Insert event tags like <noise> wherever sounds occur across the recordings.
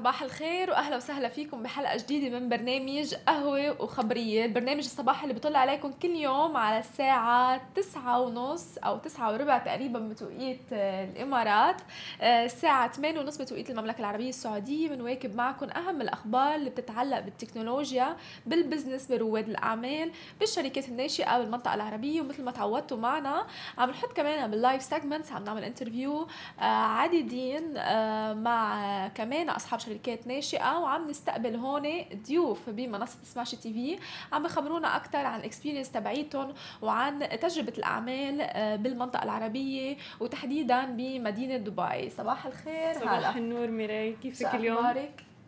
صباح الخير وأهلا وسهلا فيكم بحلقة جديدة من برنامج قهوة وخبرية البرنامج الصباحي اللي بيطلع عليكم كل يوم على الساعة تسعة ونص أو تسعة وربع تقريبا بتوقيت آه، الإمارات. آه، الساعة 8 ونص بتوقيت المملكة العربية السعودية. بنواكب معكم أهم الأخبار اللي بتتعلق بالتكنولوجيا بالبزنس برواد الأعمال بالشركات الناشئة بالمنطقة العربية. ومثل ما تعودتوا معنا عم نحط كمان بال live segments عم نعمل interview آه، عديدين مع كمان أصحاب شركات ناشئه وعم نستقبل هون ضيوف بمنصة Smashi TV. عم بخبرونا أكثر عن ال experience تبعيتهم وعن تجربة الأعمال آه، بالمنطقة العربية وتحديدا بمدينة دبي. صباح الخير صباح هلا. النور ميراي كيفك اليوم؟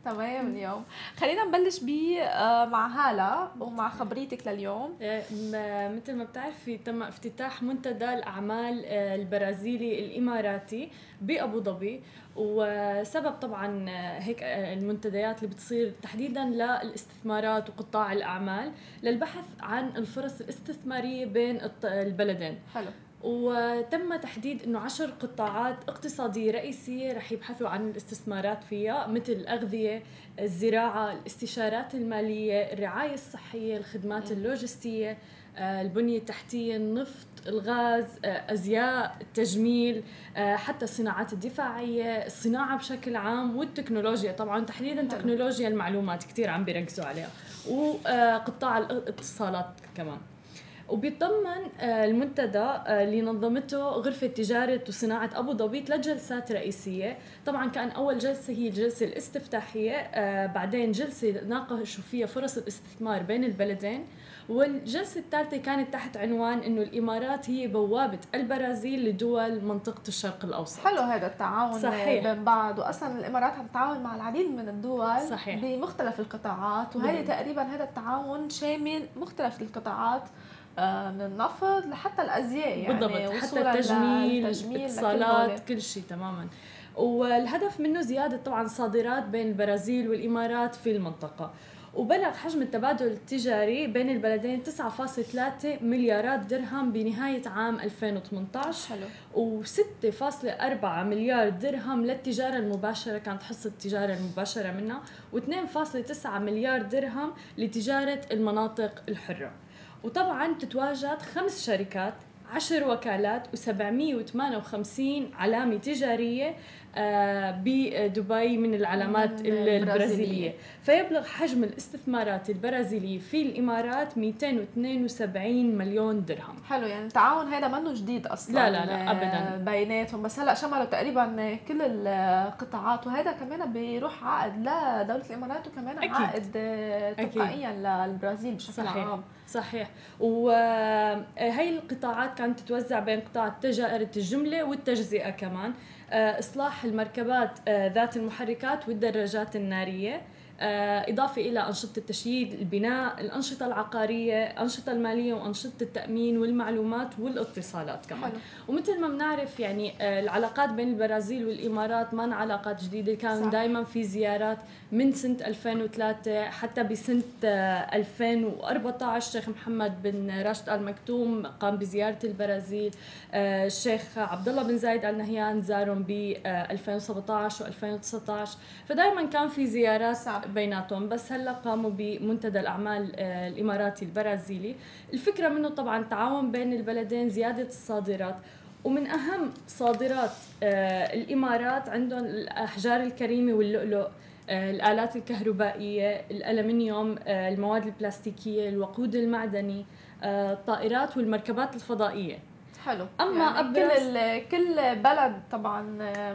تمام اليوم. خلينا نبلش ب آه، مع هالة ومع خبريتك لليوم. آه، مثل ما بتعرفي تم افتتاح منتدى الأعمال البرازيلي الإماراتي بأبو ظبي. وسبب طبعا هيك المنتديات اللي بتصير تحديدا للاستثمارات وقطاع الأعمال للبحث عن الفرص الاستثمارية بين البلدين. حلو. وتم تحديد إنه عشر قطاعات اقتصادية رئيسية رح يبحثوا عن الاستثمارات فيها مثل الاغذيه، الزراعة، الاستشارات المالية، الرعاية الصحية، الخدمات اللوجستية، آه، البنية التحتية، النفط، الغاز آه، أزياء التجميل آه، حتى الصناعات الدفاعية الصناعة بشكل عام والتكنولوجيا. طبعا تحديدا تكنولوجيا المعلومات كثير عم بيركزوا عليها وقطاع الاتصالات كمان. وبيتضمن آه، المنتدى اللي نظمته غرفة تجارة وصناعة أبو ظبي ثلاث جلسات رئيسية. طبعا كان أول جلسة هي الجلسة الاستفتاحية بعدين جلسة ناقشوا فيها فرص الاستثمار بين البلدين. والجلسة الثالثة كانت تحت عنوان إنه الإمارات هي بوابة البرازيل لدول منطقة الشرق الأوسط. حلو هذا التعاون صحيح. بين بعض. واصلا الإمارات عم تتعاون مع العديد من الدول صحيح. بمختلف القطاعات. وهي تقريبا هذا التعاون شامل مختلف القطاعات. آه، من النفط لحتى الأزياء يعني بالضبط حتى التجميل الاتصالات كل شيء تماما. والهدف منه زيادة طبعا صادرات بين البرازيل والإمارات في المنطقة. وبلغ حجم التبادل التجاري بين البلدين 9.3 مليارات درهم بنهاية عام 2018 حلو. و6.4 مليار درهم للتجارة المباشرة كانت حصة التجارة المباشرة منها و2.9 مليار درهم لتجارة المناطق الحرة. وطبعا تتواجد خمس شركات عشر وكالات و758 علامة تجارية آه، بدبي من العلامات البرازيلية. فيبلغ حجم الاستثمارات البرازيلية في الإمارات 272 مليون درهم. حلو يعني التعاون هذا منه جديد أصلا لا لا لا أبدا. بيناتهم. بس هلأ شملوا تقريبا كل القطاعات وهذا كمان بيروح عائد لدولة الإمارات وكمان أكيد. عائد تلقائيا للبرازيل بشكل صحيح. عام. صحيح. وهي القطاعات كانت تتوزع بين قطاع التجارة الجملة والتجزئة كمان. آه، إصلاح المركبات آه، ذات المحركات والدراجات النارية. آه، إضافة إلى أنشطة التشييد البناء الأنشطة العقارية الأنشطة المالية وأنشطة التأمين والمعلومات والاتصالات كمان. حلو. ومثل ما بنعرف يعني آه، العلاقات بين البرازيل والإمارات ما علاقات جديدة كان دائما في زيارات من سنة 2003 حتى بسنة 2014 آه، الشيخ محمد بن راشد آل مكتوم قام بزيارة البرازيل الشيخ عبد الله بن زايد آل نهيان زارهم ب 2017 و2019 فدائما كان في زيارات بيناتهم بس هلا قاموا بمنتدى الأعمال آه، الإماراتي البرازيلي. الفكرة منه طبعا تعاون بين البلدين زيادة الصادرات. ومن أهم صادرات آه، الإمارات عندهم الأحجار الكريمة واللؤلؤ آه، الآلات الكهربائية الألمنيوم المواد البلاستيكية الوقود المعدني الطائرات والمركبات الفضائية. حلو. أما يعني أبرز كل كل بلد طبعا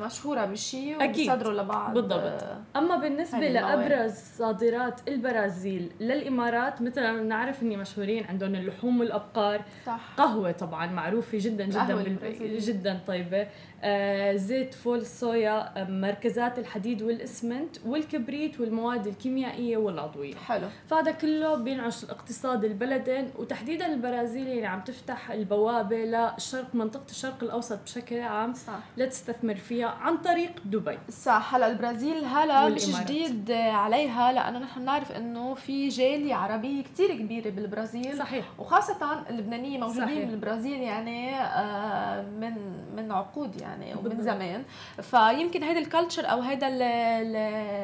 مشهورة بشيء وبيصدروا لبعض بالضبط. أما بالنسبة لأبرز صادرات البرازيل للإمارات مثلا بنعرف إني مشهورين عندهم اللحوم والأبقار. صح. قهوة طبعا معروفة جدا جدا جدا طيبة. آه زيت فول الصويا آه مركزات الحديد والإسمنت والكبريت والمواد الكيميائية والعضوية. حلو. فهذا كله بينعش الاقتصاد البلدين وتحديدا البرازيل اللي عم تفتح البوابة الشرق منطقة الشرق الأوسط بشكل عام. صح. لتستثمر فيها عن طريق دبي. صح. هلا البرازيل هلا مش. جديد عليها لأنه نحن بنعرف إنه في جاليه عربيه كتير كبيره بالبرازيل. صحيح. وخاصة اللبنانية موجودين صحيح. بالبرازيل يعني آه، من من عقود يعني. ومن بالضبط. زمان فيمكن هيدا ال culture أو هيدا ال-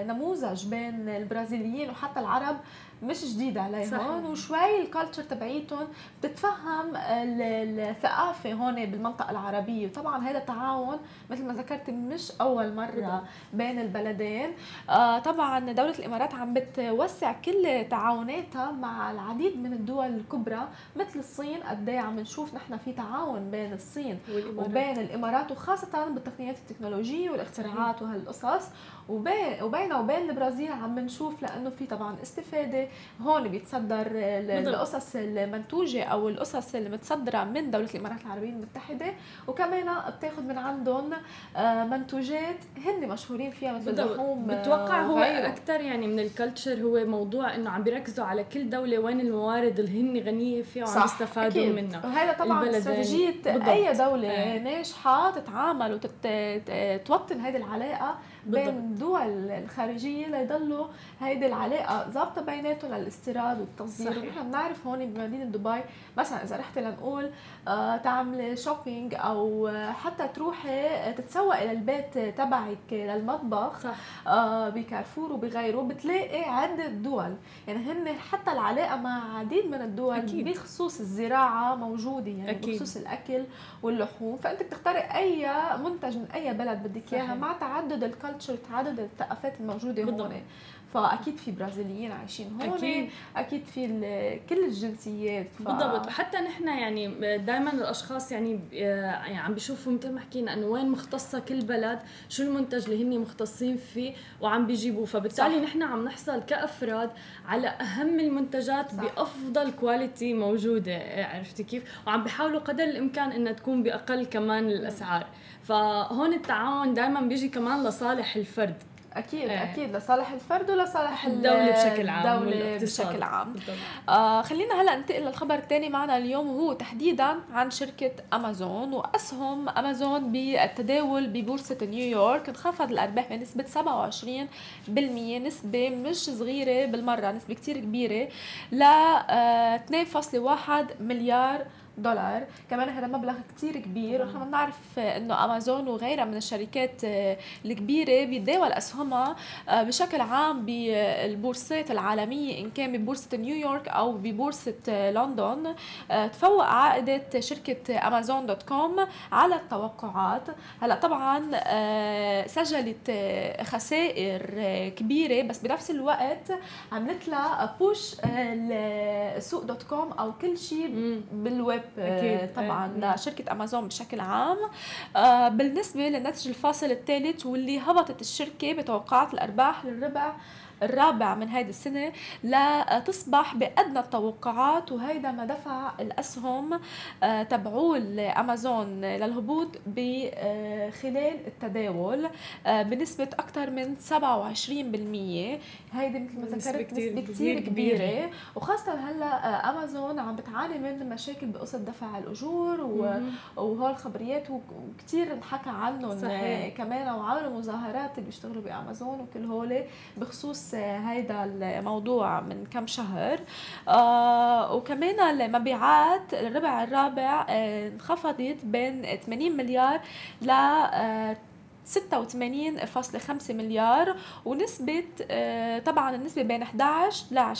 النموذج بين البرازيليين وحتى العرب مش جديد عليهم صحيح. وشوي ال culture تبعيتهم بتتفهم ال- الثقافة هون بالمنطقة العربية وطبعا هذا التعاون مثل ما ذكرت مش أول مرة بالضبط. بين البلدين آه طبعا دولة الإمارات عم بتوسع كل تعاوناتها مع العديد من الدول الكبرى مثل الصين قد إيه عم نشوف نحن في تعاون بين الصين والإمارات. وبين الإمارات وخاصة بالتقنيات التكنولوجية والاختراعات وهالقصص وبين وبينه وبين البرازيل عم بنشوف لأنه في طبعا استفادة هون بيتصدر. القصص المنتوجة أو القصص المتصدرة من دولة الإمارات العربية المتحدة وكمان بتاخذ من عندهم آه، منتوجات هن مشهورين فيها مثل. اللحوم آه، بتوقع هو. أكثر يعني من الكلتشر هو موضوع إنه عم بيركزوا على كل دولة وين الموارد اللي هن غنية فيها وعم يستفادوا. منها وهذا طبعا البلدين. استراتيجية. أي دولة إيه. ناجحة تتعامل وتوطن هذه العلاقة بين. الدول الخارجية ليضلوا هيدي العلاقة ظابطة بيناتهم للاستيراد والتصدير صحيح. ونحن بنعرف هون بمدينة دبي مثلا إذا رحتي لنقول آه تعملي شوبينج أو آه، حتى تروحي آه، تتسوقي للبيت تبعك للمطبخ صح آه، بكارفور وبغيره بتلاقي عدة دول يعني هن حتى العلاقة مع عديد من الدول أكيد. بخصوص الزراعة موجودة يعني أكيد. بخصوص الأكل واللحوم فأنت بتختاري أي منتج من أي بلد بدك إياها صحيح. مع تعدد ال culture تعدد الثقافات الموجودة بالضبط. هون فأكيد في برازيليين عايشين هون أكيد. أكيد في كل الجنسيات ف... بالضبط. وحتى نحن يعني دائما الأشخاص يعني يعني عم بيشوفوا مثل ما حكينا إنه وين مختصة كل بلد شو المنتج اللي هن مختصين فيه وعم بيجيبوه. فبالتالي صح. نحن عم نحصل كأفراد على أهم المنتجات صح. بأفضل quality موجودة. عرفتي كيف؟ وعم بيحاولوا قدر الإمكان إنها تكون بأقل كمان الأسعار. فهون التعاون دائما بيجي كمان لصالح الفرد. أكيد إيه. أكيد لصالح الفرد ولصالح <laughs> الدولة بشكل عام والاقتصاد. بشكل عام بالضبط. آه خلينا هلا ننتقل للخبر الثاني معنا اليوم وهو تحديدا عن شركة أمازون وأسهم أمازون بالتداول ببورصة نيويورك انخفض الأرباح بنسبة 27% نسبة مش صغيرة بالمرة نسبة كتير كبيرة ل آه 2.1 مليار دولار كمان هذا مبلغ كتير كبير. ونحن بنعرف إنه أمازون وغيرها من الشركات آه، الكبيرة بيتداول أسهمها آه، بشكل عام بالبورصات العالمية إن كان ببورصة نيويورك أو ببورصة آه، لندن تفوق عائدة شركة أمازون دوت كوم على التوقعات هلأ طبعا سجلت خسائر كبيرة بس بنفس الوقت عملت لها push ل Souq.com أو كل شيء. بالويب أكيد. أكيد. طبعا إيه. لشركة أمازون بشكل عام آه، بالنسبة للناتج الفاصل الثالث واللي هبطت الشركة بتوقعات الأرباح للربع الرابع من هذه السنة لتصبح بأدنى التوقعات وهيدا ما دفع الأسهم آه، تبعول أمازون للهبوط آه، خلال التداول آه، بنسبة أكثر من 27% هيدي مثل ما ذكرت نسبة كتير كتير كبيرة. كبيرة وخاصة هلأ آه، أمازون عم بتعاني من مشاكل بقصة دفع الأجور و... مم. وهول خبريات وكثير انحكى عنهم. كمان وعملوا مظاهرات اللي بيشتغلوا بأمازون وكل هول بخصوص هيدا الموضوع من كم شهر آه وكمان المبيعات الربع الرابع آه، انخفضت بين 80 مليار ل آه، 86.5 مليار ونسبة آه، طبعا النسبة بين 11 ل 20%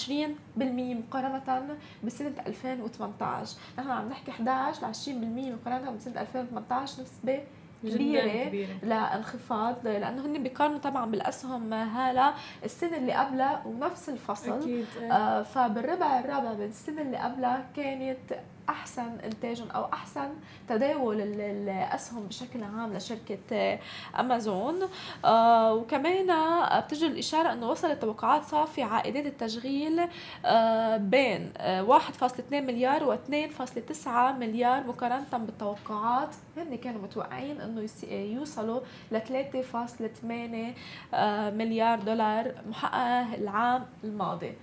مقارنة بسنة 2018 نحن عم نحكي 11 ل 20% مقارنة بسنة 2018 نسبة كبيرة كبيرة. لانخفاض لأنه هن بيقارنوا طبعا بالأسهم هالا السنة اللي قبلها ونفس الفصل. إيه. آه فبالربع الرابع من السنة اللي قبلها كانت أحسن انتاجا أو أحسن تداول ال- الأسهم بشكل عام لشركة آه، أمازون. آه وكمان آه، بتجي الإشارة إنه وصلت توقعات صافي عائدات التشغيل بين آه 1.2 مليار و 2.9 مليار مقارنة بالتوقعات. هن كانوا متوقعين إنه يوصلوا ل 3.8 آه، مليار دولار محققه العام الماضي.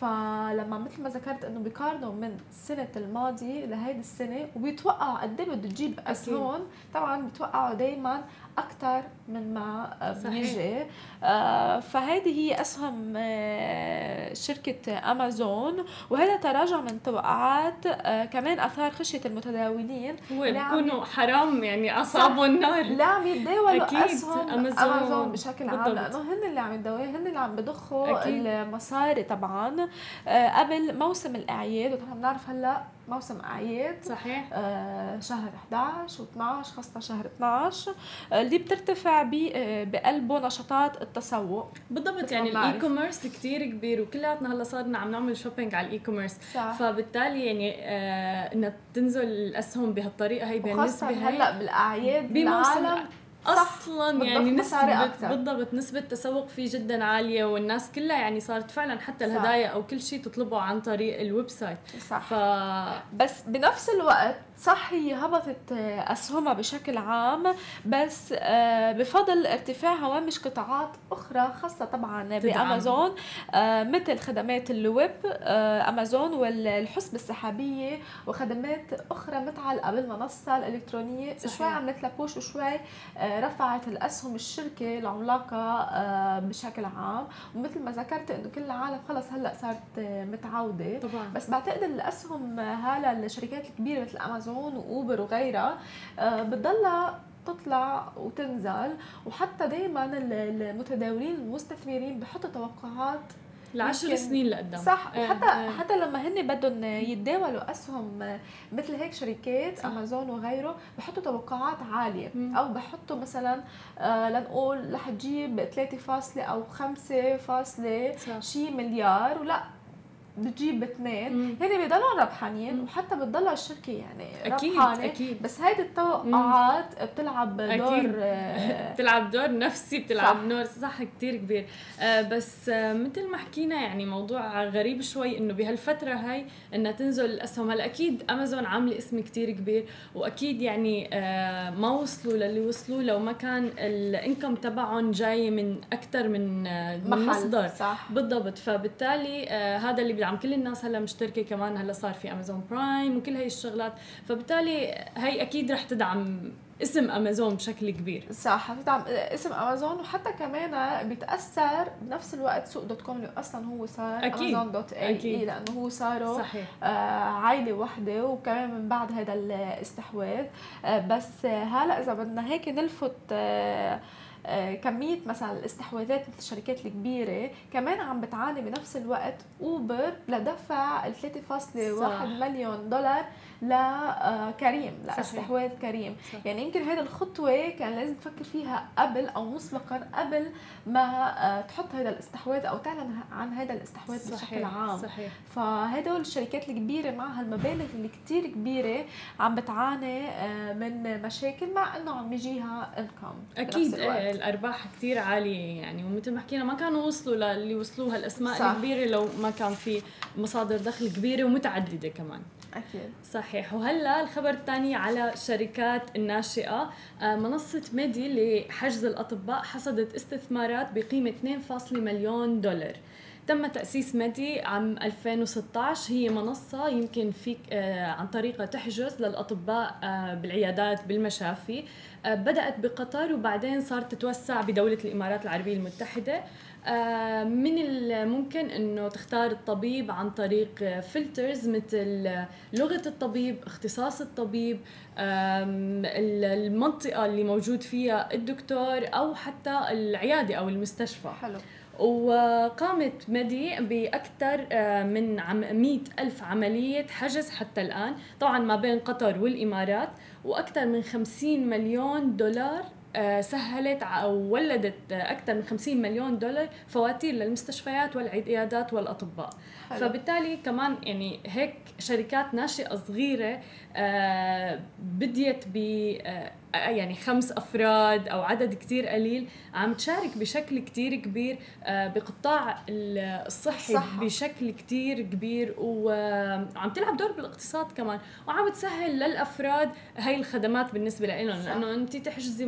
فلما مثل ما ذكرت إنه بيقارنوا من السنة الماضيه لهيدي السنة وبيتوقعوا قد إيه بده تجيب أسهم. طبعا بيتوقعوا دائما أكثر من ما بيجي. آه فهذه هي أسهم آه شركة أمازون. وهذا تراجع من توقعات آه كمان آثار خشية المتداولين. هو بيكونوا حرام يعني أصابوا النار. لا عم يتداولوا أسهم أمازون, أمازون بشكل عام لأنه هن اللي عم يتداولوا هن اللي عم بضخوا المصاري طبعا. آه قبل موسم الأعياد ونحن بنعرف هلأ موسم اعياد صحيح. آه شهر 11 و12 خاصة شهر 12 آه اللي بترتفع آه بقلبه نشاطات التسوق. بالضبط يعني ال e-commerce كثير كبير وكلياتنا هلأ صارنا عم نعمل shopping على ال e-commerce فبالتالي يعني آه إنها تنزل الأسهم بهالطريقة هي بالنسبة هلأ بالأعياد بالعالم أصلا يعني نسبة بالضبط نسبة تسوق فيه جدا عالية والناس كلها يعني صارت فعلا حتى الهدايا أو كل شيء تطلبه عن طريق ال website. صح. ف... بس بنفس الوقت صح هي هبطت أسهمها بشكل عام بس آه، بفضل ارتفاع هوامش قطاعات أخرى خاصة طبعا بأمازون آه، مثل خدمات الويب آه، أمازون والحسبة السحابية وخدمات أخرى متعلقه بالمنصه الالكترونيه صحيح. شوي عملت لها بوش وشوي رفعت الأسهم الشركة العملاقة بشكل عام ومثل ما ذكرت إنه كل العالم خلص هلأ صارت متعودة طبعا. بس بعتقد الأسهم هلا الشركات الكبيرة مثل أمازون أمازون وأوبر وغيرها آه، بتضلها تطلع وتنزل وحتى دائما المتداولين المستثمرين بحطوا توقعات لعشر سنين لقدام صح آه، وحتى آه. حتى لما هن بدهم يتداولوا أسهم مثل هيك شركات صح. أمازون وغيره بحطوا توقعات عالية م. أو بحطوا مثلا آه لنقول رح تجيب 3 أو 5 شي مليار ولا بتجيب اثنين هن بيضلوا ربحانين وحتى بتضل الشركة يعني أكيد ربحانة. أكيد. بس هيدي التوقعات بتلعب دور أكيد. آه، <laughs> بتلعب دور نفسي بتلعب صح. دور صح كثير كبير. آه بس آه مثل ما حكينا يعني موضوع غريب شوي إنه بهالفترة هاي إنها تنزل الاسهم هلأ أكيد أمازون عاملة اسم كثير كبير وأكيد يعني آه ما وصلوا للي وصلوا لو ما كان ال income تبعهم جاي من أكثر من, آه من مصدر. صح. بالضبط. فبالتالي آه هذا اللي عم كل الناس هلا مشتركة كمان هلا صار في امازون برايم وكل هي الشغلات فبالتالي هي أكيد رح تدعم اسم امازون بشكل كبير صح حتدعم اسم امازون وحتى كمان بيتأثر بنفس الوقت سوق دوت كوم اللي أصلا هو صار أكيد. امازون dot ae لأنه هو صاروا. آه عائلة وحدة وكمان من بعد هذا الاستحواذ آه بس هلا إذا بدنا هيك نلفت آه آه، كمية مثلا الاستحواذات مثل الشركات الكبيرة كمان عم بتعاني بنفس الوقت. اوبر لدفع ال 3.1 مليون دولار. لكريم لاستحواذ كريم صح. يعني يمكن هذه الخطوة كان لازم تفكر فيها قبل أو مسبقا قبل ما آه، تحط هذا الاستحواذ أو تعلن عن هذا الاستحواذ صحيح. بشكل عام صحيح. فهدول الشركات الكبيرة مع هالمبالغ اللي كتير كبيرة عم بتعاني آه، من مشاكل مع إنه عم يجيها income أكيد الأرباح كثير عالية يعني ومثل ما حكينا ما كانوا وصلوا للي وصلوها الاسماء صح. الكبيرة لو ما كان في مصادر دخل كبيرة ومتعددة كمان أكيد. صحيح. وهلا الخبر الثاني على الشركات الناشئة. آه، منصة ميدي لحجز الأطباء حصدت استثمارات بقيمة 2.1 مليون دولار. تم تأسيس ميدي عام 2016 هي منصة يمكن فيك آه، عن طريقها تحجز للأطباء آه، بالعيادات بالمشافي. بدأت بقطر وبعدين صارت تتوسع بدولة الإمارات العربية المتحدة. من الممكن إنه تختار الطبيب عن طريق فلترز مثل لغة الطبيب اختصاص الطبيب المنطقة اللي موجود فيها الدكتور أو حتى العيادة أو المستشفى. حلو. وقامت مدي بأكثر آه، من 100 ألف عملية حجز حتى الآن طبعا ما بين قطر والإمارات وأكثر من 50 مليون دولار آه، سهلت أو ولدت أكثر من 50 مليون دولار فواتير للمستشفيات والعيادات والأطباء حلو. فبالتالي كمان يعني هيك شركات ناشئة صغيرة آه، بديت ب آه، يعني خمس أفراد أو عدد كتير قليل عم تشارك بشكل كتير كبير آه، بقطاع الصحي صح. بشكل كتير كبير وعم تلعب دور بالاقتصاد كمان. وعم تسهل للأفراد هاي الخدمات بالنسبة لهم لأنه انت تحجزي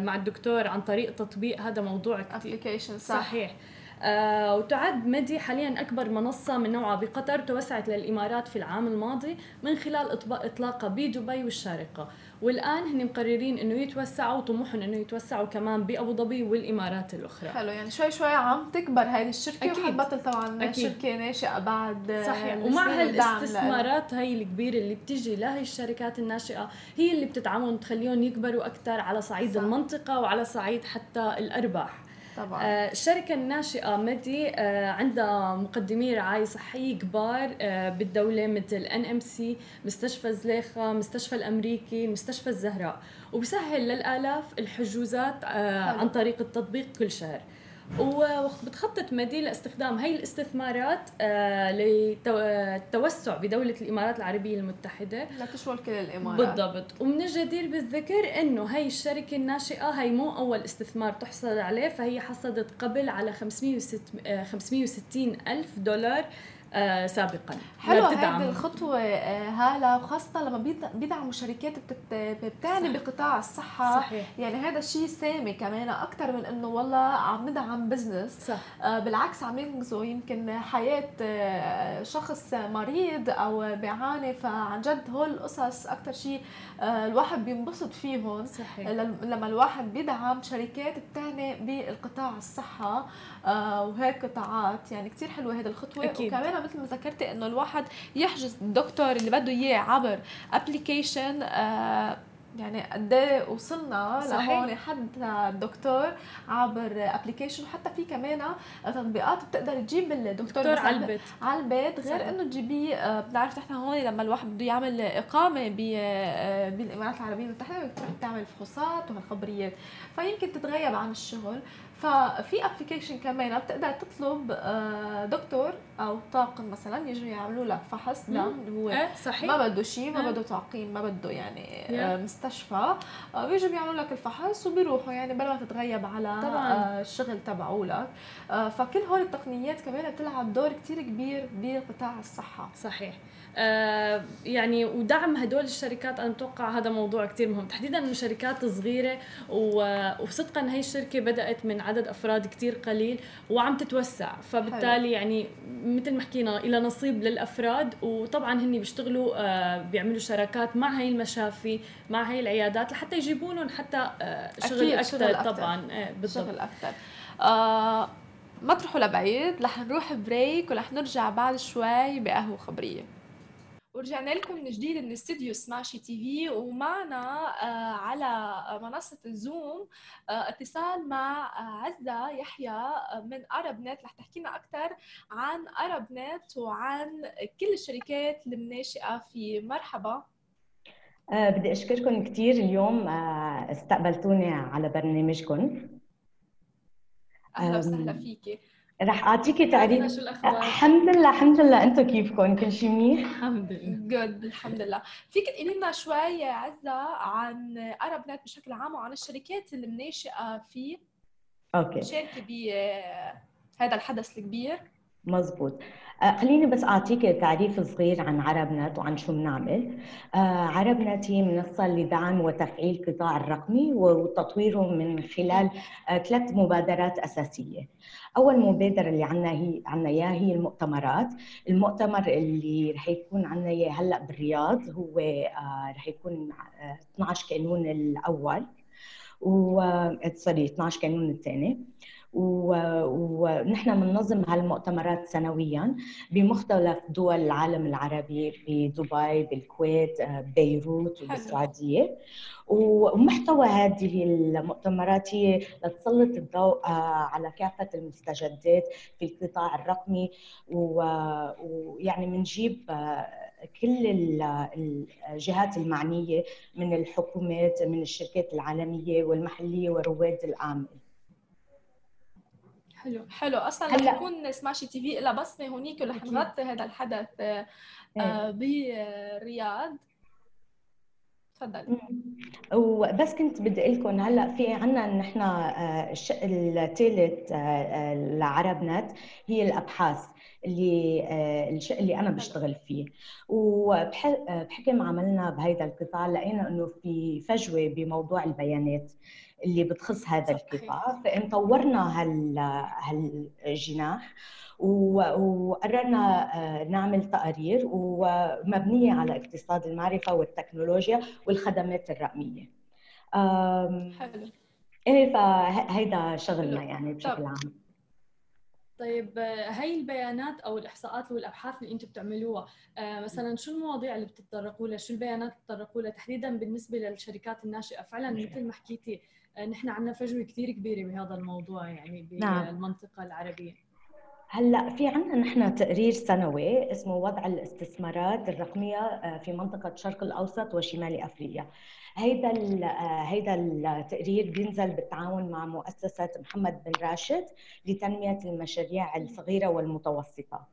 مع الدكتور عن طريق تطبيق هذا موضوع كتير. صح. صحيح. آه وتعد مدي حاليا أكبر منصة من نوعها بقطر توسعت للإمارات في العام الماضي من خلال إطلاقها بدبي والشارقة. والآن هن مقررين إنه يتوسعوا طموحهم إنه يتوسعوا كمان بأبو ظبي والإمارات الأخرى حلو يعني شوي شوي عم تكبر هذه الشركة أكيد. وحبطل طبعا أكيد. شركة ناشئة بعد صحيح ومع هالاستثمارات هاي الكبيرة اللي بتيجي لهي الشركات الناشئة هي اللي بتدعمهم تخليهم يكبروا أكثر على صعيد صح. المنطقة وعلى صعيد حتى الأرباح طبعا. آه الشركة الناشئة مدي آه عندها مقدمي رعاية صحية كبار آه بالدولة مثل ان ام سي مستشفى زليخة مستشفى الأمريكي مستشفى الزهراء. وبسهل للآلاف الحجوزات آه عن طريق التطبيق كل شهر. وبتخطط مدي لاستخدام هي الاستثمارات آه، للتوسع بدولة الإمارات العربية المتحدة. لتشمل كل الإمارات. بالضبط. ومن الجدير بالذكر إنه هي الشركة الناشئة هي مو أول استثمار تحصل عليه فهي حصلت قبل على 560 آه، ألف دولار آه سابقا حلو هذه الخطوة آه هالا وخاصة لما بيدعموا شركات بتعني. بقطاع الصحة صحيح. يعني هذا الشيء سامي كمان أكثر من إنه والله عم ندعم بزنس صح. آه بالعكس عم ينقذوا يمكن حياة شخص مريض أو بيعاني فعن جد هول القصص أكثر شيء الواحد بينبسط فيهم صحيح. لما الواحد بيدعم شركات بتعني بالقطاع الصحة وهيك قطاعات. يعني كثير حلوة هذه الخطوة. أكيد. وكمان مثل ما ذكرتي إنه الواحد يحجز الدكتور اللي بده إياه عبر ابلكيشن آه يعني قد إيه وصلنا لهون حتى الدكتور عبر application وحتى في كمان تطبيقات بتقدر تجيب الدكتور على البيت. على البيت. غير إنه تجيبيه آه، بنعرف نحن هون لما الواحد بده يعمل إقامة آه، بالإمارات العربية المتحده بتروح تعمل فحوصات وهالخبريات فيمكن تتغيب عن الشغل. ففي application كمان بتقدر تطلب آه، دكتور أو طاقم مثلا يجوا يعملوا لك فحص دم هو إيه صحيح. ما بده شيء ما بده تعقيم ما بده يعني yeah. مستشفى. آه، بيجوا بيعملوا لك الفحص وبيروحوا يعني بلا ما تتغيب على طبعا. آه، الشغل تبعولك فكل هول التقنيات كمان بتلعب دور كتير كبير بقطاع الصحة. صحيح. آه يعني ودعم هدول الشركات أنا بتوقع هذا موضوع كثير مهم. تحديدا إنه شركات صغيرة وصدقا هي الشركة بدأت من عدد أفراد كثير قليل وعم تتوسع. فبالتالي يعني مثل ما حكينا إلى نصيب للأفراد. وطبعا هن بيشتغلوا آه بيعملوا شراكات مع هي المشافي مع هي العيادات لحتى يجيبوا لهم حتى آه شغل أكثر طبعا. آه بالضبط. شغل أكثر آه ما تروحوا لبعيد رح نروح break ورح نرجع بعد شوي بقهوة خبرية. ورجعنا لكم من جديد من استديو سماشي TV ومعنا آه، على منصة الزوم آه، اتصال مع آه، عزة يحيى من Arabnet رح تحكي لنا أكثر عن Arabnet وعن كل الشركات الناشئة في مرحبا. بدي أشكركم كثير اليوم استقبلتوني على برنامجكم. أهلا وسهلا فيكي. رح أعطيكي تعريف. شو الأخبار؟ الحمد لله الحمد لله. أنتم كيفكم؟ كل شيء منيح؟ الحمد لله. Good الحمد لله. فيك تقولي لنا شوي عزة عن Arabnet بشكل عام وعن الشركات الناشئة فيه Okay. شاركه بهذا الحدث الكبير. مزبوط. خليني بس أعطيك تعريف صغير عن عرب نت وعن شو بنعمل. آه، عرب نت هي منصة لدعم وتفعيل القطاع الرقمي وتطويره من خلال آه، ثلاث مبادرات أساسية. أول مبادرة اللي عندنا هي عندنا إياها هي المؤتمرات. المؤتمر اللي رح يكون عندنا إياه هلأ بالرياض هو رح يكون 12 كانون الأول و سوري 12 كانون الثاني. ونحن بننظم هالمؤتمرات سنويا بمختلف دول العالم العربي بدبي بالكويت بيروت وبالسعوديه ومحتوى هذه المؤتمرات هي لتسلط الضوء على كافة المستجدات في القطاع الرقمي. ويعني بنجيب كل الجهات المعنية من الحكومات من الشركات العالمية والمحلية ورواد الأعمال. حلو حلو. أصلا رح يكون سماشي تي في لها بصمة هونيك ورح نغطي هذا الحدث آه، إيه. بالرياض تفضل. وبس كنت بدي أقول لكم هلأ في عندنا نحن آه، الشق الثالث آه، لعرب نت هي الأبحاث. اللي الشق اللي أنا بشتغل فيه وبحكم عملنا بهذا القطاع لقينا إنه في فجوة بموضوع البيانات اللي بتخص هذا القطاع فإن طورنا هال هالجناح وقررنا آه، نعمل تقارير ومبنية على اقتصاد المعرفة والتكنولوجيا والخدمات الرقمية. حلو. إيه فهيدا شغلنا يعني بشكل عام. طيب هاي البيانات أو الإحصاءات والأبحاث اللي أنتم بتعملوها آه، مثلا شو المواضيع اللي بتتطرقوا لها؟ شو البيانات اللي بتتطرقوا لها؟ تحديدا بالنسبة للشركات الناشئة فعلا مثل ما حكيتي آه، نحن عندنا فجوة كثير كبيرة بهذا الموضوع يعني نعم. بالمنطقة العربية. هلا في عندنا نحن تقرير سنوي اسمه وضع الاستثمارات الرقمية آه، في منطقة الشرق الأوسط وشمال أفريقيا. هيدا آه، هيدا التقرير بينزل بالتعاون مع مؤسسة محمد بن راشد لتنمية المشاريع الصغيرة والمتوسطة.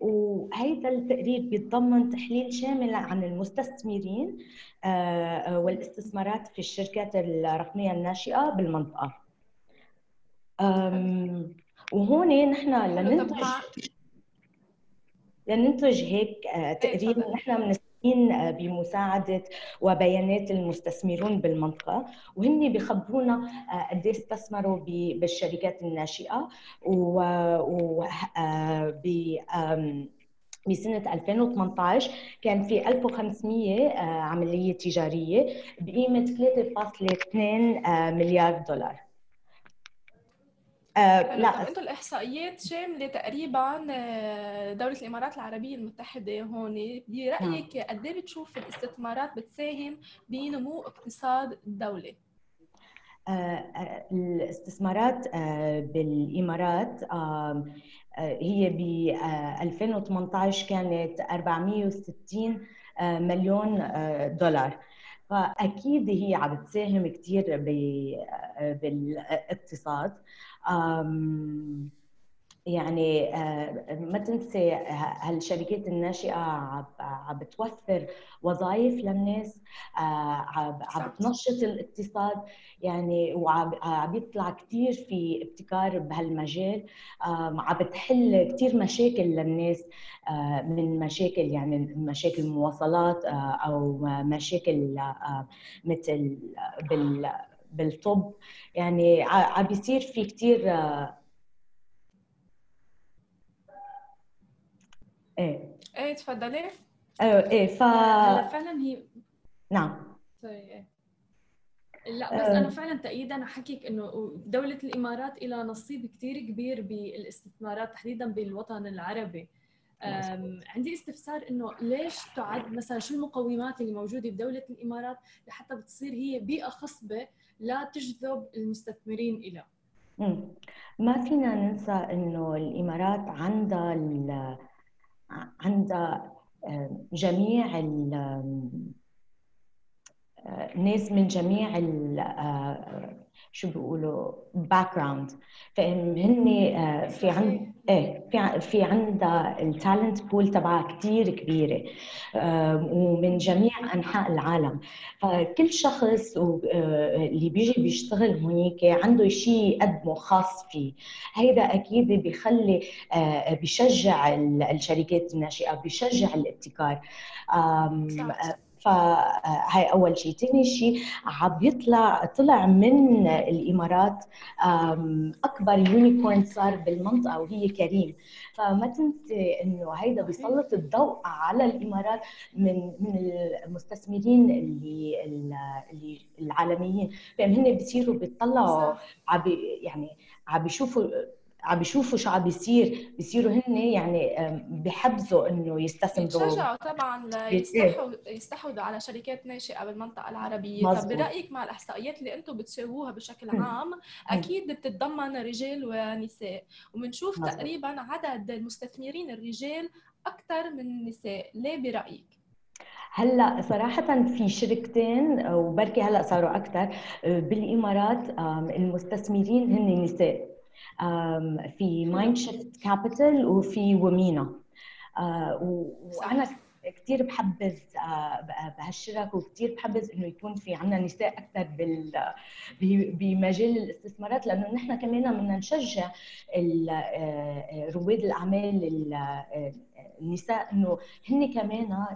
وهيدا التقرير بيتضمن تحليل شامل عن المستثمرين آه، والاستثمارات في الشركات الرقمية الناشئة بالمنطقة. وهون نحن لننتج لننتج هيك آه، إيه، تقرير نحن بنستعين آه، بمساعدة وبيانات المستثمرون بالمنطقة وهن بخبرونا آه، قد استثمروا بالشركات الناشئة و بسنة 2018 كان في 1500 عملية تجارية بقيمة 3.2 مليار دولار. آه لا أنتم الإحصائيات شامله تقريبا آه، دولة الإمارات العربية المتحدة هون برايك نعم. قد إيه بتشوف الاستثمارات بتساهم بنمو اقتصاد الدولة؟ آه, آه، الاستثمارات آه بالإمارات آه هي ب 2018 كانت 460 مليون دولار فأكيد هي عم تساهم كثير بالإقتصاد. يعني آه، ما تنسي هالشركات الناشئة عم بتوفر وظائف للناس آه، عم بتنشط الاقتصاد يعني وعم بيطلع كثير في ابتكار بهالمجال عم بتحل كثير مشاكل للناس آه، من مشاكل يعني مشاكل المواصلات أو مشاكل مثل بال بالطب يعني عم بيصير في كثير إيه. إيه تفضلي إيه إيه ف فعلا هي نعم. سوري إيه. لا بس أنا فعلا تأييدا حكيك إنه دولة الإمارات لها نصيب كثير كبير بالاستثمارات تحديدا بالوطن العربي. عندي استفسار إنه ليش تعد مثلا شو المقومات اللي موجودة بدولة الإمارات لحتى بتصير هي بيئة خصبة لا تجذب المستثمرين إلى؟ ما فينا ننسى إنه الإمارات عندها عندها جميع الناس من جميع شو بيقولوا background فهن آه، في عند إيه في في عندها ال talent pool تبعها كثير كبيرة. ومن جميع أنحاء العالم. فكل شخص آه، اللي بيجي بيشتغل هونيك عنده شيء يقدمه خاص فيه. هيدا أكيد بيخلي آه، بيشجع الشركات الناشئة بيشجع الابتكار. فهاي أول شيء ثاني شيء عم يطلع طلع من الإمارات أكبر يونيكورن صار بالمنطقة وهي كريم. فما تنسي إنه هيدا بيسلط الضوء على الإمارات من من المستثمرين اللي اللي العالميين. فهن بيصيروا بيطلعوا يعني عم بيشوفوا عم بيشوفوا شو عم بيصير بيصيروا هن يعني بحبزوا إنه يستثمروا. بيتشجعوا طبعا ليستحوا يستحوذوا على شركات ناشئة بالمنطقة العربية. مزبوط. طب برأيك مع الإحصائيات اللي أنتم بتساووها بشكل عام أكيد بتتضمن رجال ونساء. وبنشوف تقريبا عدد المستثمرين الرجال أكثر من النساء. ليه برأيك؟ هلأ صراحة في شركتين وبركي هلأ صاروا أكثر بالإمارات المستثمرين هن نساء. في MindShift Capital وفي Womena. آه، وأنا كثير بحبذ آه، بهالشرك وكثير بحبذ إنه يكون في عندنا نساء أكثر بال بمجال الاستثمارات لأنه نحن كمان بدنا نشجع آه، رواد الأعمال النساء إنه هن كمان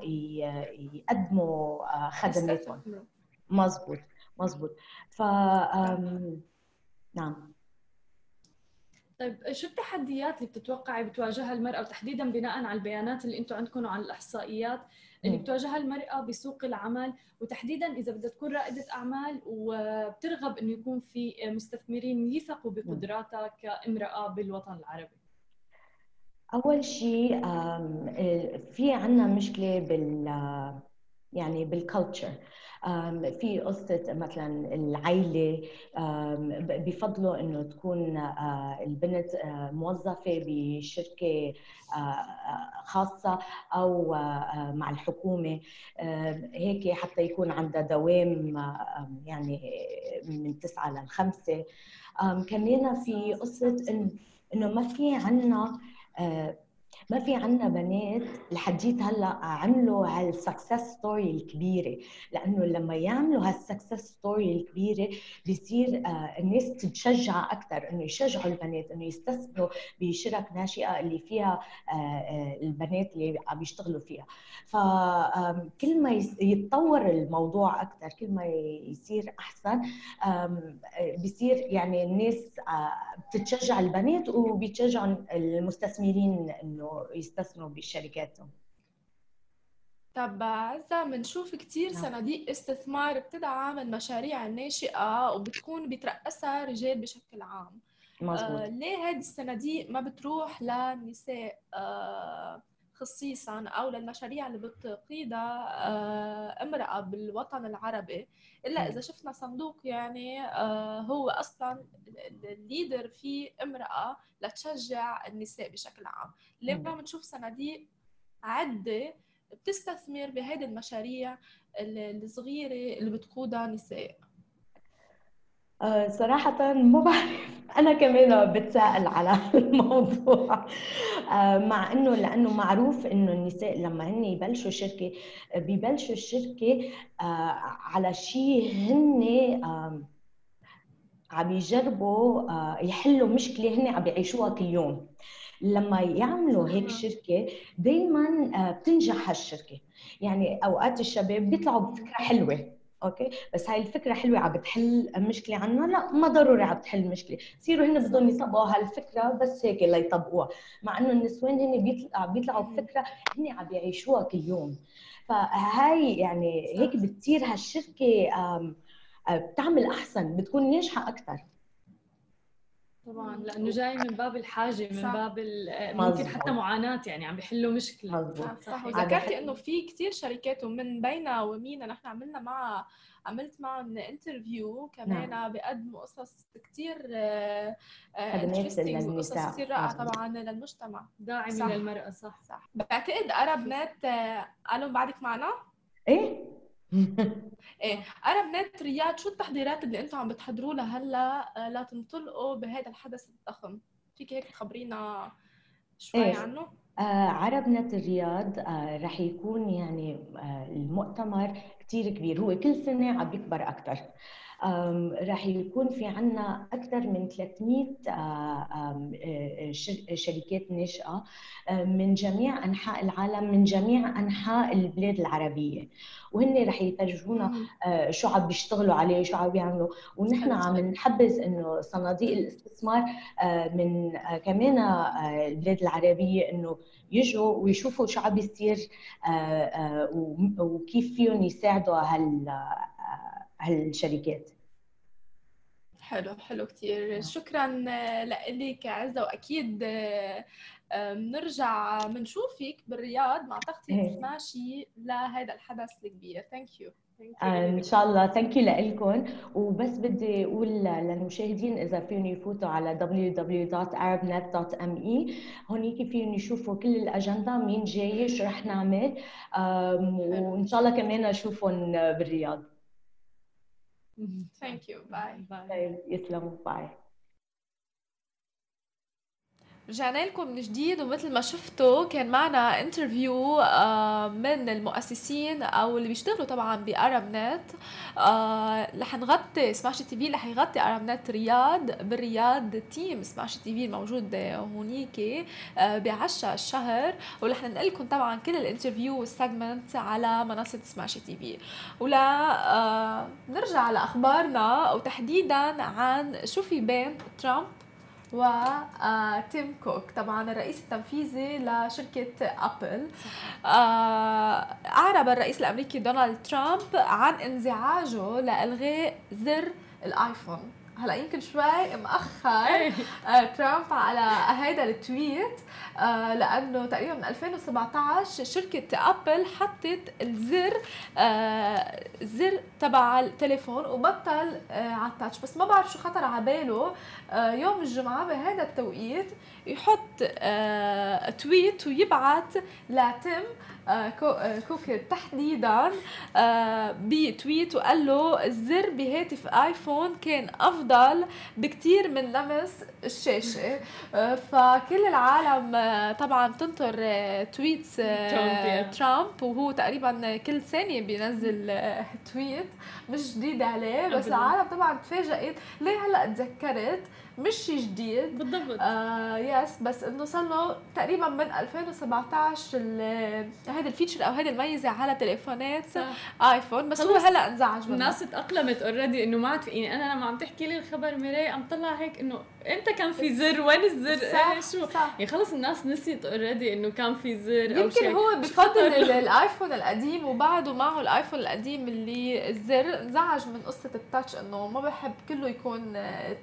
يقدموا خدماتهم. مزبوط مزبوط. ف نعم. طيب شو التحديات اللي بتتوقعي بتواجهها المرأة؟ وتحديدا بناء على البيانات اللي أنتم عندكم وعلى الإحصائيات اللي بتواجهها المرأة بسوق العمل. وتحديدا إذا بدها تكون رائدة أعمال وبترغب إنه يكون في مستثمرين يثقوا بقدراتها كامرأة بالوطن العربي. أول شيء في عندنا مشكلة بال يعني بالكالتشر في قصة مثلا العائلة بفضلوا إنه تكون البنت موظفة بشركة آه، خاصة أو مع الحكومة. هيك حتى يكون عندها دوام يعني من تسعة للخمسة كمان في قصة إنه ما في عنا ما في عنا بنات لحديت هلا عملوا هال success story الكبيرة. لأنه لما يعملوا هال success story الكبيرة بيصير آه، الناس تتشجع أكثر إنه يشجعوا البنات إنه يستثمروا بشركة ناشئة اللي فيها آه، آه، البنات اللي عم يشتغلوا فيها. فكل ما يتطور الموضوع أكثر كل ما يصير أحسن بيصير يعني الناس بتتشجع البنات وبيتشجعوا المستثمرين إنه يستثمروا بشركاتهم طب عزة بنشوف كثير نعم. صناديق استثمار بتدعم المشاريع الناشئة وبتكون بترأسها رجال بشكل عام مزبوط. آه ليه هذه الصناديق ما بتروح للنساء آه خصيصا أو للمشاريع اللي بتقيدها آه امرأة بالوطن العربي. إلا إذا شفنا صندوق يعني آه هو أصلا الليدر فيه امرأة لتشجع النساء بشكل عام. ليه ما بنشوف صناديق عدة بتستثمر بهذه المشاريع الصغيرة اللي بتقودها نساء؟ آه، صراحة ما بعرف. <laughs> أنا كمان بتساءل على <laughs> الموضوع. آه، مع إنه لأنه معروف إنه النساء لما هن يبلشوا شركة ببلشوا الشركة آه، على شيء هن عم يجربوا يحلوا مشكلة هن عم يعيشوها كل يوم. لما يعملوا هيك شركة دايما بتنجح هالشركة. يعني أوقات الشباب بيطلعوا بفكرة حلوة. أوكي؟ بس هاي الفكرة حلوة عم بتحل مشكله عنا. لا ما ضروري عم بتحل مشكله بصيروا هن بدهم يطبقوا هالفكرة بس هيك ليطبقوها مع إنه النسوان هن بيطلع بيطلعوا بفكرة هن عم بيعيشوها كل يوم. فهاي يعني هيك بتصير هالشركة بتعمل أحسن بتكون ناجحة أكثر طبعا لأنه جاي من باب الحاجة من صح. باب ممكن حتى معاناة يعني عم بيحلوا مشكلة. صح, صح. وذكرتي إنه في كثير شركات ومن بينها ومينا نحن عملنا مع عملت معهم انترفيو كمان نعم. بيقدموا قصص كثير انترستنج وقصص كثير رائعة طبعا للمجتمع. داعمة للمرأة صح. صح. بعتقد أرب نت قالوا بعدك معنا؟ إيه؟ إيه أنا بنات رياض شو التحضيرات اللي أنتم عم بتحضروا لها هلا آه، لا تنطلقوا بهذا الحدث الضخم. فيك هيك تخبرينا شوي إيه؟ عنه؟ آه عرب نت الرياض آه رح يكون يعني آه المؤتمر كثير كبير. هو كل سنة عم بيكبر أكثر راح يكون في عنا أكثر من 300 آه، آه، شركات ناشئة من جميع أنحاء العالم من جميع أنحاء البلاد العربية. وهن رح يفرجونا آه، شو عم بيشتغلوا عليه شو عم بيعملوا. ونحن عم نحبذ إنه صناديق الاستثمار من كمان البلاد العربية إنه يجوا ويشوفوا شو عم بيصير وكيف فيهم يساعدوا هال هالشركات. حلو حلو كثير نعم. شكرا لك عزة وأكيد بنرجع بنشوفك بالرياض. مع تغطية. ماشي لهذا الحدث الكبير. Thank you إن شاء الله. Thank you لكم وبس بدي أقول للمشاهدين إذا فيهم يفوتوا على www.arabnet.me هونيك فيهم يشوفوا كل الأجندة مين جاي شو رح نعمل. وإن شاء الله كمان أشوفهم بالرياض. Mm-hmm. Thank you. Bye. Bye. Bye. رجعنا لكم من جديد ومثل ما شفتوا كان معنا interview آه، من المؤسسين أو اللي بيشتغلوا طبعا ب Arabnet آه، رح نغطي سماشي TV رح يغطي Arabnet رياض بالرياض team سماشي TV الموجود هونيك آه، بعشا الشهر ورح ننقلكم طبعا كل ال interview وال segment على منصة سماشي TV ولا نرجع لأخبارنا وتحديدا عن شو في بين ترامب وتيم كوك طبعا الرئيس التنفيذي لشركة أبل آه، أعرب الرئيس الأمريكي دونالد ترامب عن انزعاجه لإلغاء زر الآيفون. هلا يمكن شوي مأخر. إيه. آه ترامب على هيدا ال tweet آه لأنه تقريبا من 2017 شركة أبل حطت الزر آه الزر تبع التليفون وبطل آه على ال touch. بس ما بعرف شو خطر على باله. آه يوم الجمعة بهذا التوقيت يحط آه tweet ويبعت ل تيم آه، آه، كوك تحديدا آه، ب tweet وقال له الزر بهاتف آيفون كان أفضل بكثير من لمس الشاشة. فكل العالم طبعا تنطر tweets ترامب وهو تقريبا كل ثانية بينزل tweet مش جديد عليه بس العالم طبعا تفاجئت ليه هلأ تذكرت؟ مش شيء جديد. بالضبط. آه yes بس إنه صار له تقريبا من 2017 هيدي ال feature أو هيدي الميزة على تليفونات صح. آيفون بس هو هلأ انزعج منه. الناس تأقلمت already إنه ما عاد يعني أنا لما عم تحكي لي الخبر مراي عم طلع هيك إنه إمتى كان في زر؟ وين الزر؟ صح إيه شو؟ صح. يعني خلص الناس نسيت already إنه كان في زر يمكن أو هو بفضل <laughs> الآيفون القديم وبعده معه الآيفون القديم اللي الزر انزعج من قصة ال touch إنه ما بحب كله يكون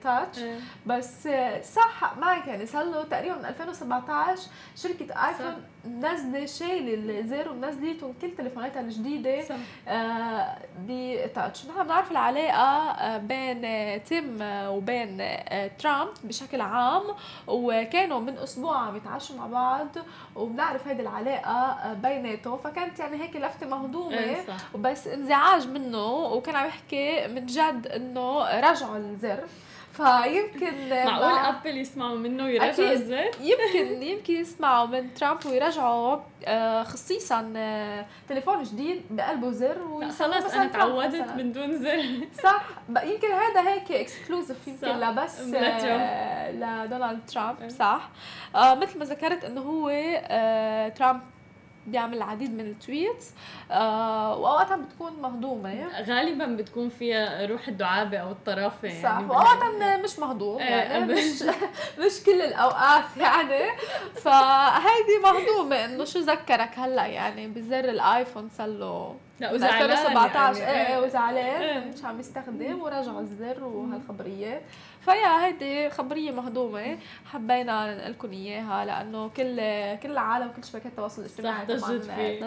touch إيه. بس صح معك يعني صار له تقريبا من 2017 شركة آيفون نازلة شايله الزر ومنزلتهم كل تليفوناتها الجديدة. آه بتاتش نحن بنعرف العلاقة آه، بين تيم وبين آه، ترامب بشكل عام؟ وكانوا من أسبوع عم يتعشوا مع بعض وبنعرف هيدي العلاقة آه، بيناتهم. فكانت يعني هيك لفتة مهضومة إيه، بس انزعاج منه. وكان عم يحكي من جد إنه رجعوا الزر. فيمكن معقول أبل يسمعوا منه ويرجعوا الزر؟ <laughs> يمكن يمكن يسمعوا من ترامب ويرجعوا آه، خصيصا آه، تليفون جديد بقلبه زر خلص أنا تعودت من دون زر. <laughs> صح. يمكن هذا هيك exclusive يمكن بس آه، لدونالد ترامب صح. مثل ما ذكرت إنه هو ترامب بيعمل العديد من ال tweets. آه واوقات بتكون مهضومة غالبا بتكون فيها روح الدعابة أو الطرافة يعني صح. واوقات مش مهضوم إيه، يعني. مش <laughs> مش كل الأوقات يعني. فهيدي مهضومة. إنه شو ذكرك هلأ يعني بزر الآيفون صار له لا وزعلان 2017 يعني. إيه وزعلان إيه. مش عم يستخدم ورجعوا الزر وهالخبريات. فيا هيدي خبرية مهضومة حبينا نقلكم إياها لأنه كل كل العالم كل شبكات التواصل الاجتماعي طبعا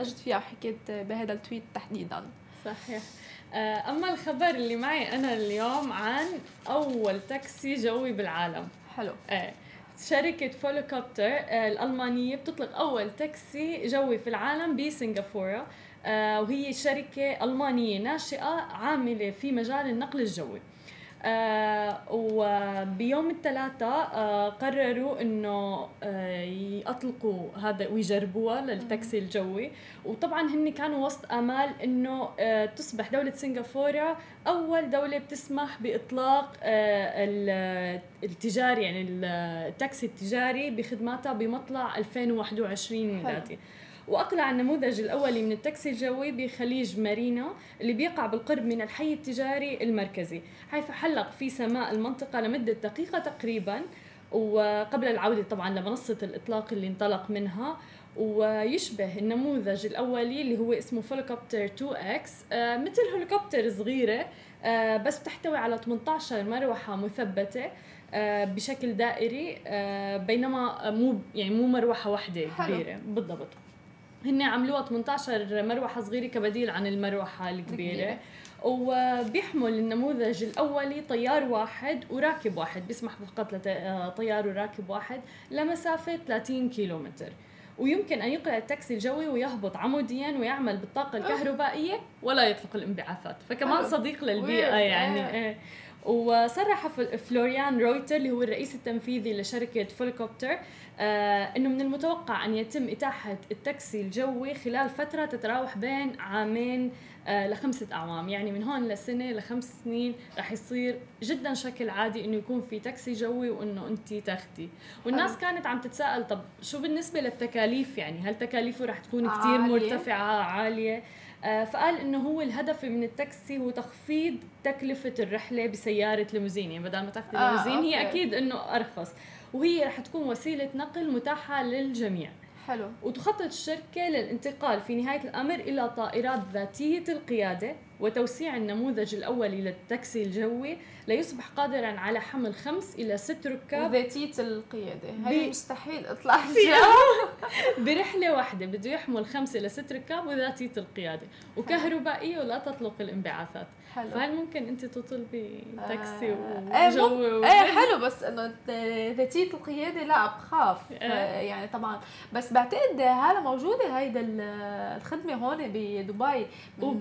ضجت فيها وحكيت بهذا التويت تحديدا. صحيح. آه، أما الخبر اللي معي أنا اليوم عن أول تاكسي جوي بالعالم. حلو. إيه شركة فولوكوبتر آه، الألمانية بتطلق أول تاكسي جوي في العالم بسنغافورة. وهي شركة ألمانية ناشئة عاملة في مجال النقل الجوي. آه وبيوم الثلاثاء آه قرروا إنه آه يطلقوا هذا ويجربوها للتاكسي الجوي. وطبعا هن كانوا وسط آمال إنه آه تصبح دولة سنغافورة أول دولة بتسمح بإطلاق آه التجاري يعني التاكسي التجاري بخدماتها بمطلع 2021 ميلادي. وأقلع النموذج الاولي من التاكسي الجوي بخليج مارينا اللي بيقع بالقرب من الحي التجاري المركزي حيث حلق في سماء المنطقة لمدة دقيقة تقريبا وقبل العودة طبعا لمنصة الإطلاق اللي انطلق منها. ويشبه النموذج الأولي اللي هو اسمه فولوكوبتر 2 إكس آه مثل هليكوبتر صغيرة آه بس بتحتوي على 18 مروحة مثبتة آه بشكل دائري بينما مو يعني مو مروحة واحدة كبيرة. بالضبط. هن عملوها 18 مروحة صغيرة كبديل عن المروحة الكبيرة. وبيحمل النموذج الأولي طيار واحد وراكب واحد بيسمح فقط لطيار وراكب واحد لمسافة 30 كيلومتر. ويمكن أن يقلع التاكسي الجوي ويهبط عموديا ويعمل بالطاقة الكهربائية ولا يطلق الانبعاثات. فكمان صديق للبيئة يعني. إيه. وصرح فلوريان رويتر اللي هو الرئيس التنفيذي لشركة فولوكوبتر آه إنه من المتوقع أن يتم إتاحة التاكسي الجوي خلال فترة تتراوح بين عامين آه لخمسة أعوام. يعني من هون لسنة لخمس سنين رح يصير جدا شكل عادي إنه يكون في تاكسي جوي وإنه أنت تاخدي. والناس حلو. كانت عم تتساءل طب شو بالنسبة للتكاليف؟ يعني هل تكاليفه رح تكون كتير مرتفعة عالية؟ فقال إنه هو الهدف من التاكسي هو تخفيض تكلفة الرحلة بسيارة ليموزين يعني بدل ما تاخذي آه ليموزين هي أكيد إنه أرخص. وهي رح تكون وسيلة نقل متاحة للجميع. حلو. وتخطط الشركة للانتقال في نهاية الأمر إلى طائرات ذاتية القيادة وتوسيع النموذج الأولي للتاكسي الجوي ليصبح قادرا على حمل خمس إلى ست ركاب ذاتية القيادة. هي مستحيل اطلع <laughs> فيها. <laughs> برحلة واحدة بده يحمل خمس إلى ست ركاب وذاتية القيادة وكهربائية ولا تطلق الانبعاثات. حلو فهل ممكن انت تطلبي تاكسي آه وجو إيه, إيه <laughs> حلو بس إنه ذاتيه القياده لا بخاف آه. يعني طبعا بس بعتقد هذا موجودة هيدا الخدمة هون بدبي من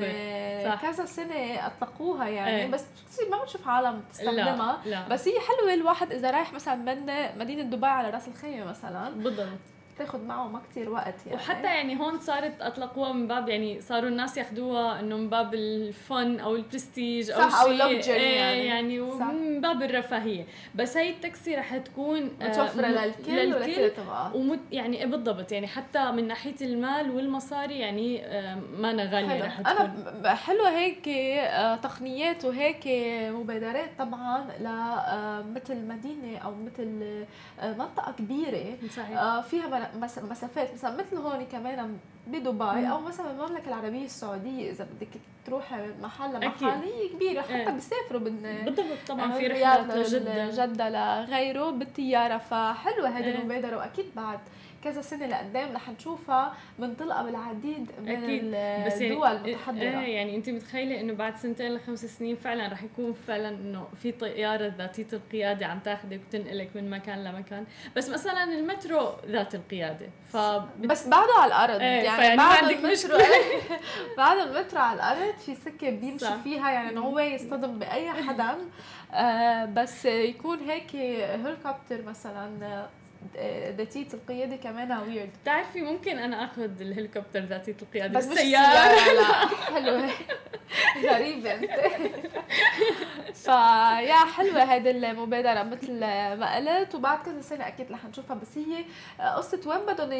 صح. كذا سنة أطلقوها يعني إيه. بس ما بنشوف عالم تستخدمها لا. لا. بس هي حلوة الواحد إذا رايح مثلا من مدينة دبي على رأس الخيمة مثلا بالضبط تاخذ معه ما كثير وقت يعني. وحتى يعني هون صارت اطلقوها من باب يعني صاروا الناس ياخذوها إنه من باب الفن أو البرستيج أو شيء. أو يعني, يعني من باب الرفاهية. بس هي التاكسي رح تكون آه، متوفرة للكل, للكل ومت يعني إيه بالضبط يعني حتى من ناحية المال والمصاري يعني آه، ما أنا غالية رح تكون. أنا حلو هيك آه، تقنيات وهيك مبادرات طبعا لمثل مدينة أو مثل منطقة كبيرة. صحيح. فيها مسافات مثلا مثل هون كمان بدبي أو مثلا المملكه العربية السعودية إذا بدك تروح محل لمحل هي كبيرة حتى إيه. بيسافروا بال بالضبط طبعا في رحلات لجدة جده لغيره بالطيارة فحلوة هذه إيه. المبادرة وأكيد بعد كذا سنة لقدام رح نشوفها منطلقه بالعديد من أكيد. بس يعني الدول المتحضره إيه يعني أنت متخيلة إنه بعد سنتين لخمس سنين فعلا رح يكون فعلا إنه في طيارة ذاتية القيادة عم تاخذك وتنقلك من مكان لمكان. بس مثلا المترو ذات القيادة. ف بس بعده على الأرض. إيه يعني بعد المترو <laughs> بعد المترو على الأرض في سكة بيمشي صح. فيها يعني هو يصطدم بأي حدا. <laughs> آه بس يكون هيك هليكوبتر مثلا ذاتية القيادة كمان ويرد بتعرفي ممكن أنا آخذ الهليكوبتر ذاتية القيادة؟ بس بالسيارة لا. <laughs> <laughs> حلوة غريبة أنت. فيا حلوة هيدي المبادرة مثل ما قلت. وبعد كذا سنة أكيد رح نشوفها. بس هي قصة وين بدهم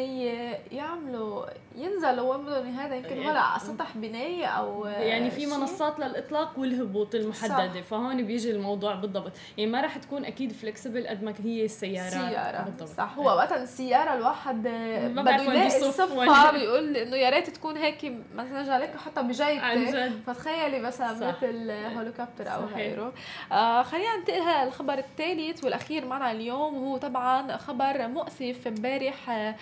يعملوا ينزلوا وين بدهم هذا يمكن ولا على سطح بناية أو يعني في منصات للإطلاق والهبوط المحددة. فهون بيجي الموضوع بالضبط. يعني ما رح تكون أكيد فلكسبل قد ما هي السيارة. سيارة. بالضبط. صح. هو وقتها السياره الواحد بده يلاقي الصفه بيقول إنه يا ريت تكون هيك مثلا جالك حتى بجيبتك فتخيلي مثلا مثل هوليكوبتر أو غيره. آه خلينا ننتقل للخبر الثالث والاخير معنا اليوم. وهو طبعا خبر مؤسف امبارح آه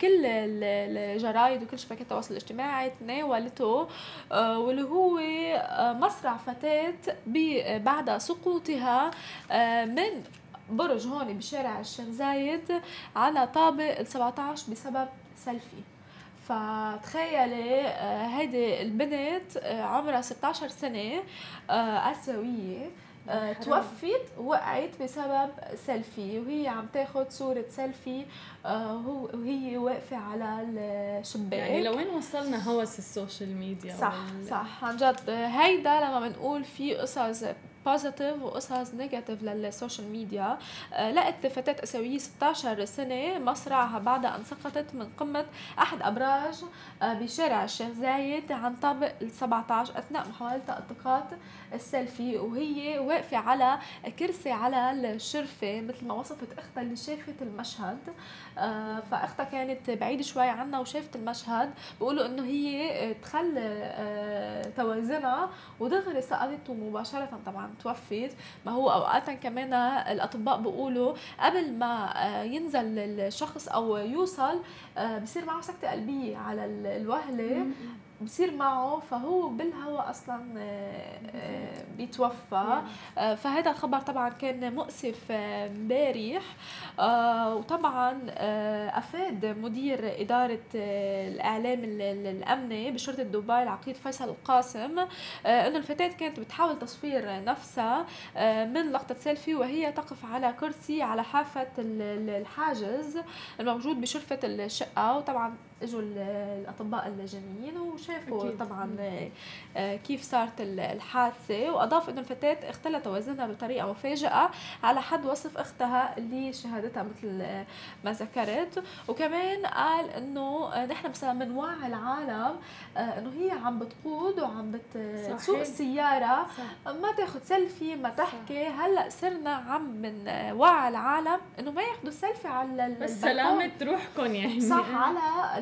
كل الجرايد وكل شبكات التواصل الاجتماعي تناولته آه واللي هو آه مصرع فتاة بعد سقوطها آه من برج هون بشارع الشيخ زايد على طابق ال 17 بسبب سيلفي. فتخيلي آه، هيدي البنت آه، عمرها 16 سنة آه، آسيوية توفت وقعت بسبب سيلفي وهي عم تاخذ صورة سيلفي وهي واقفة على الشباك. يعني لوين وصلنا هوس ال social media صح صح عن جد. هيدا لما بنقول في قصص positive وقصص negative لل social media آه، لقت فتاة آسيوية 16 سنة مصرعها بعد أن سقطت من قمة أحد أبراج آه، بشارع الشيخ زايد عن طابق ال 17 أثناء محاولتها التقاط السيلفي وهي واقفة على كرسي على الشرفة مثل ما وصفت أختها اللي شافت المشهد. آه، فأختها كانت بعيدة شوي عنها وشافت المشهد. بيقولوا إنه هي تخلى توازنها ودغري سقطت ومباشرة طبعا. توفت ما هو اوقات كمان الأطباء بيقولوا قبل ما آه، ينزل الشخص أو يوصل آه، بصير معه سكتة قلبية على الوهلة. بصير معه فهو بالهواء أصلا بيتوفى. فهذا الخبر طبعا كان مؤسف امبارح وطبعا أفاد مدير إدارة الإعلام الأمني بشرطة دبي العقيد فيصل القاسم إنه الفتاة كانت بتحاول تصوير نفسها من لقطة سيلفي وهي تقف على كرسي على حافة الحاجز الموجود بشرفة الشقة. وطبعا إجوا الأطباء اللجنيين وشافوا أكيد. طبعا آه، كيف صارت الحادثة. وأضاف إنه الفتاة اختل توازنها بطريقة مفاجئه على حد وصف أختها اللي شهادتها مثل ما ذكرت. وكمان قال إنه نحن مثلا بنوعي العالم آه، إنه هي عم بتقود وعم بتسوق السيارة. صح. ما تاخذ سيلفي ما تحكي. صح. هلأ صرنا عم بنوعي العالم إنه ما ياخذوا سيلفي على بس سلامة روحكم يعني. صح على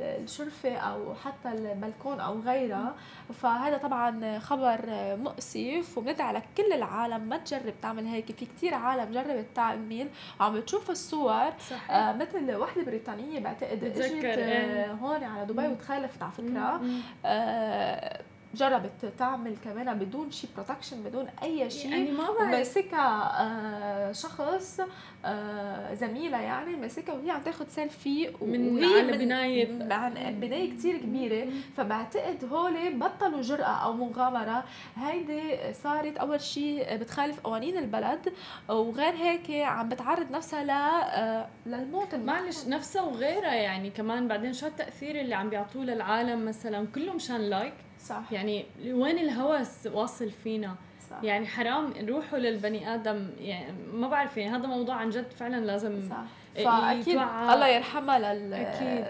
الشرفة أو حتى البلكون أو غيرها. فهذا طبعا خبر مؤسف وبندعي على كل العالم ما تجرب تعمل هيك. في كتير عالم جربت تعمل. وعم بتشوف الصور. صحيح. آه مثل وحدة بريطانية بعتقد إجت آه هون على دبي وتخالفت على فكرة. آه جربت تعمل كمان بدون شي protection بدون أي شيء يعني ما بعرف ماسكها آه شخص آه زميلة يعني ماسكها وهي عم تاخذ سيلفي من على بناية. عن بناية كثير كبيرة. فبعتقد هول بطلوا جرأة أو مغامرة. هيدي صارت أول شيء بتخالف قوانين البلد وغير هيك عم بتعرض نفسها ل آه للموت معلش نفسها وغيرها يعني كمان بعدين شو التاثير اللي عم بيعطوه للعالم مثلا؟ كله مشان لايك صح. يعني وين الهوس واصل فينا؟ صح. يعني حرام نروحوا للبني آدم يعني ما بعرف يعني هذا موضوع عن جد فعلا لازم صح. فأكيد الله يرحمها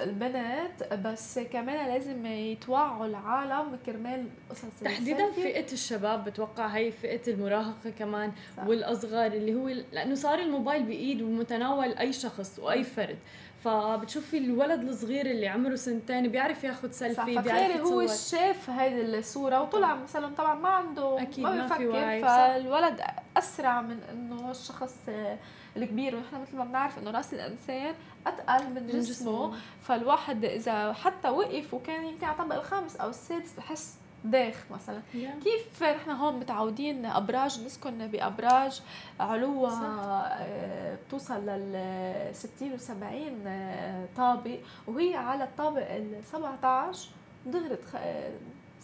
للبنات بس كمان لازم يتوعوا العالم كرمال قصص تحديدا فئة الشباب بتوقع هي فئة المراهقة كمان صح. والاصغر اللي هو لأنه صار الموبايل بإيد ومتناول أي شخص وأي فرد. فبتشوفي الولد الصغير اللي عمره سنتين بيعرف ياخذ سيلفي بيعرف هو شاف هيدي الصورة وطلع مثلا طبعا ما عنده أكيد ما, بيفكر فالولد أسرع من إنه الشخص الكبير. ونحن مثل ما بنعرف إنه رأس الإنسان أتقل من جسمه, جسمه. فالواحد إذا حتى وقف وكان يمكن على الطابق الخامس أو السادس بحس داخ مثلا. Yeah. كيف نحن هون متعودين أبراج نسكن بأبراج؟ علوها آه، بتوصل لل 60 و 70 طابق. وهي على الطابق ال 17 دغري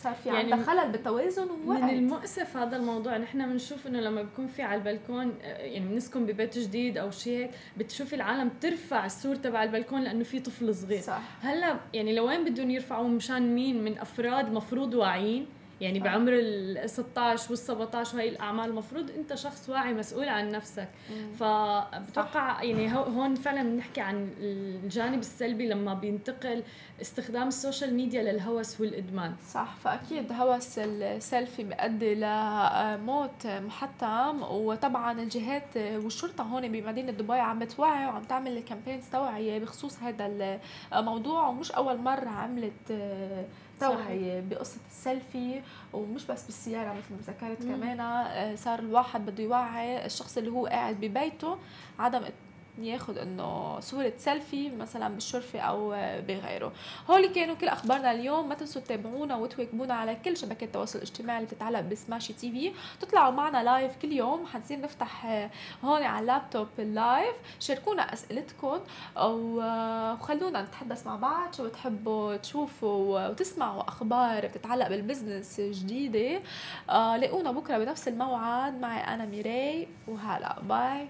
صار في يعني عندها خلل بالتوازن ووقت من المؤسف هذا الموضوع. نحن بنشوف إنه لما بيكون في على البلكون يعني بنسكن ببيت جديد أو شيء هيك بتشوفي العالم ترفع السور تبع البلكون لأنه في طفل صغير. صح. هلأ يعني لوين بدهم يرفعوه؟ مشان مين؟ من أفراد مفروض واعيين. يعني بعمر ال 16 وال 17 وهي الأعمار المفروض أنت شخص واعي مسؤول عن نفسك. فبتوقع يعني هون فعلا بنحكي عن الجانب السلبي لما بينتقل استخدام ال social media للهوس والإدمان. صح فأكيد هوس السيلفي بيؤدي لموت محتم وطبعا الجهات والشرطة هون بمدينة دبي عم بتوعي وعم تعمل campaigns توعية بخصوص هذا الموضوع ومش أول مرة عملت توعية بقصة السيلفي ومش بس بالسيارة مثل ما ذكرت كمان آه، صار الواحد بده يوعي الشخص اللي هو قاعد ببيته عدم ياخذ إنه صورة سيلفي مثلا بالشرفة أو بغيره. هول كانوا كل أخبارنا اليوم. ما تنسوا تتابعونا وتواكبونا على كل شبكات التواصل الاجتماعي اللي بتتعلق بسماشي تي في. تطلعوا معنا live كل يوم. حنصير نفتح هون على اللابتوب ال live شاركونا أسئلتكم وخلونا نتحدث مع بعض. شو بتحبوا تشوفوا وتسمعوا أخبار بتتعلق بال business جديده آه، لاقونا بكرة بنفس الموعد. معي أنا ميراي. وهلا bye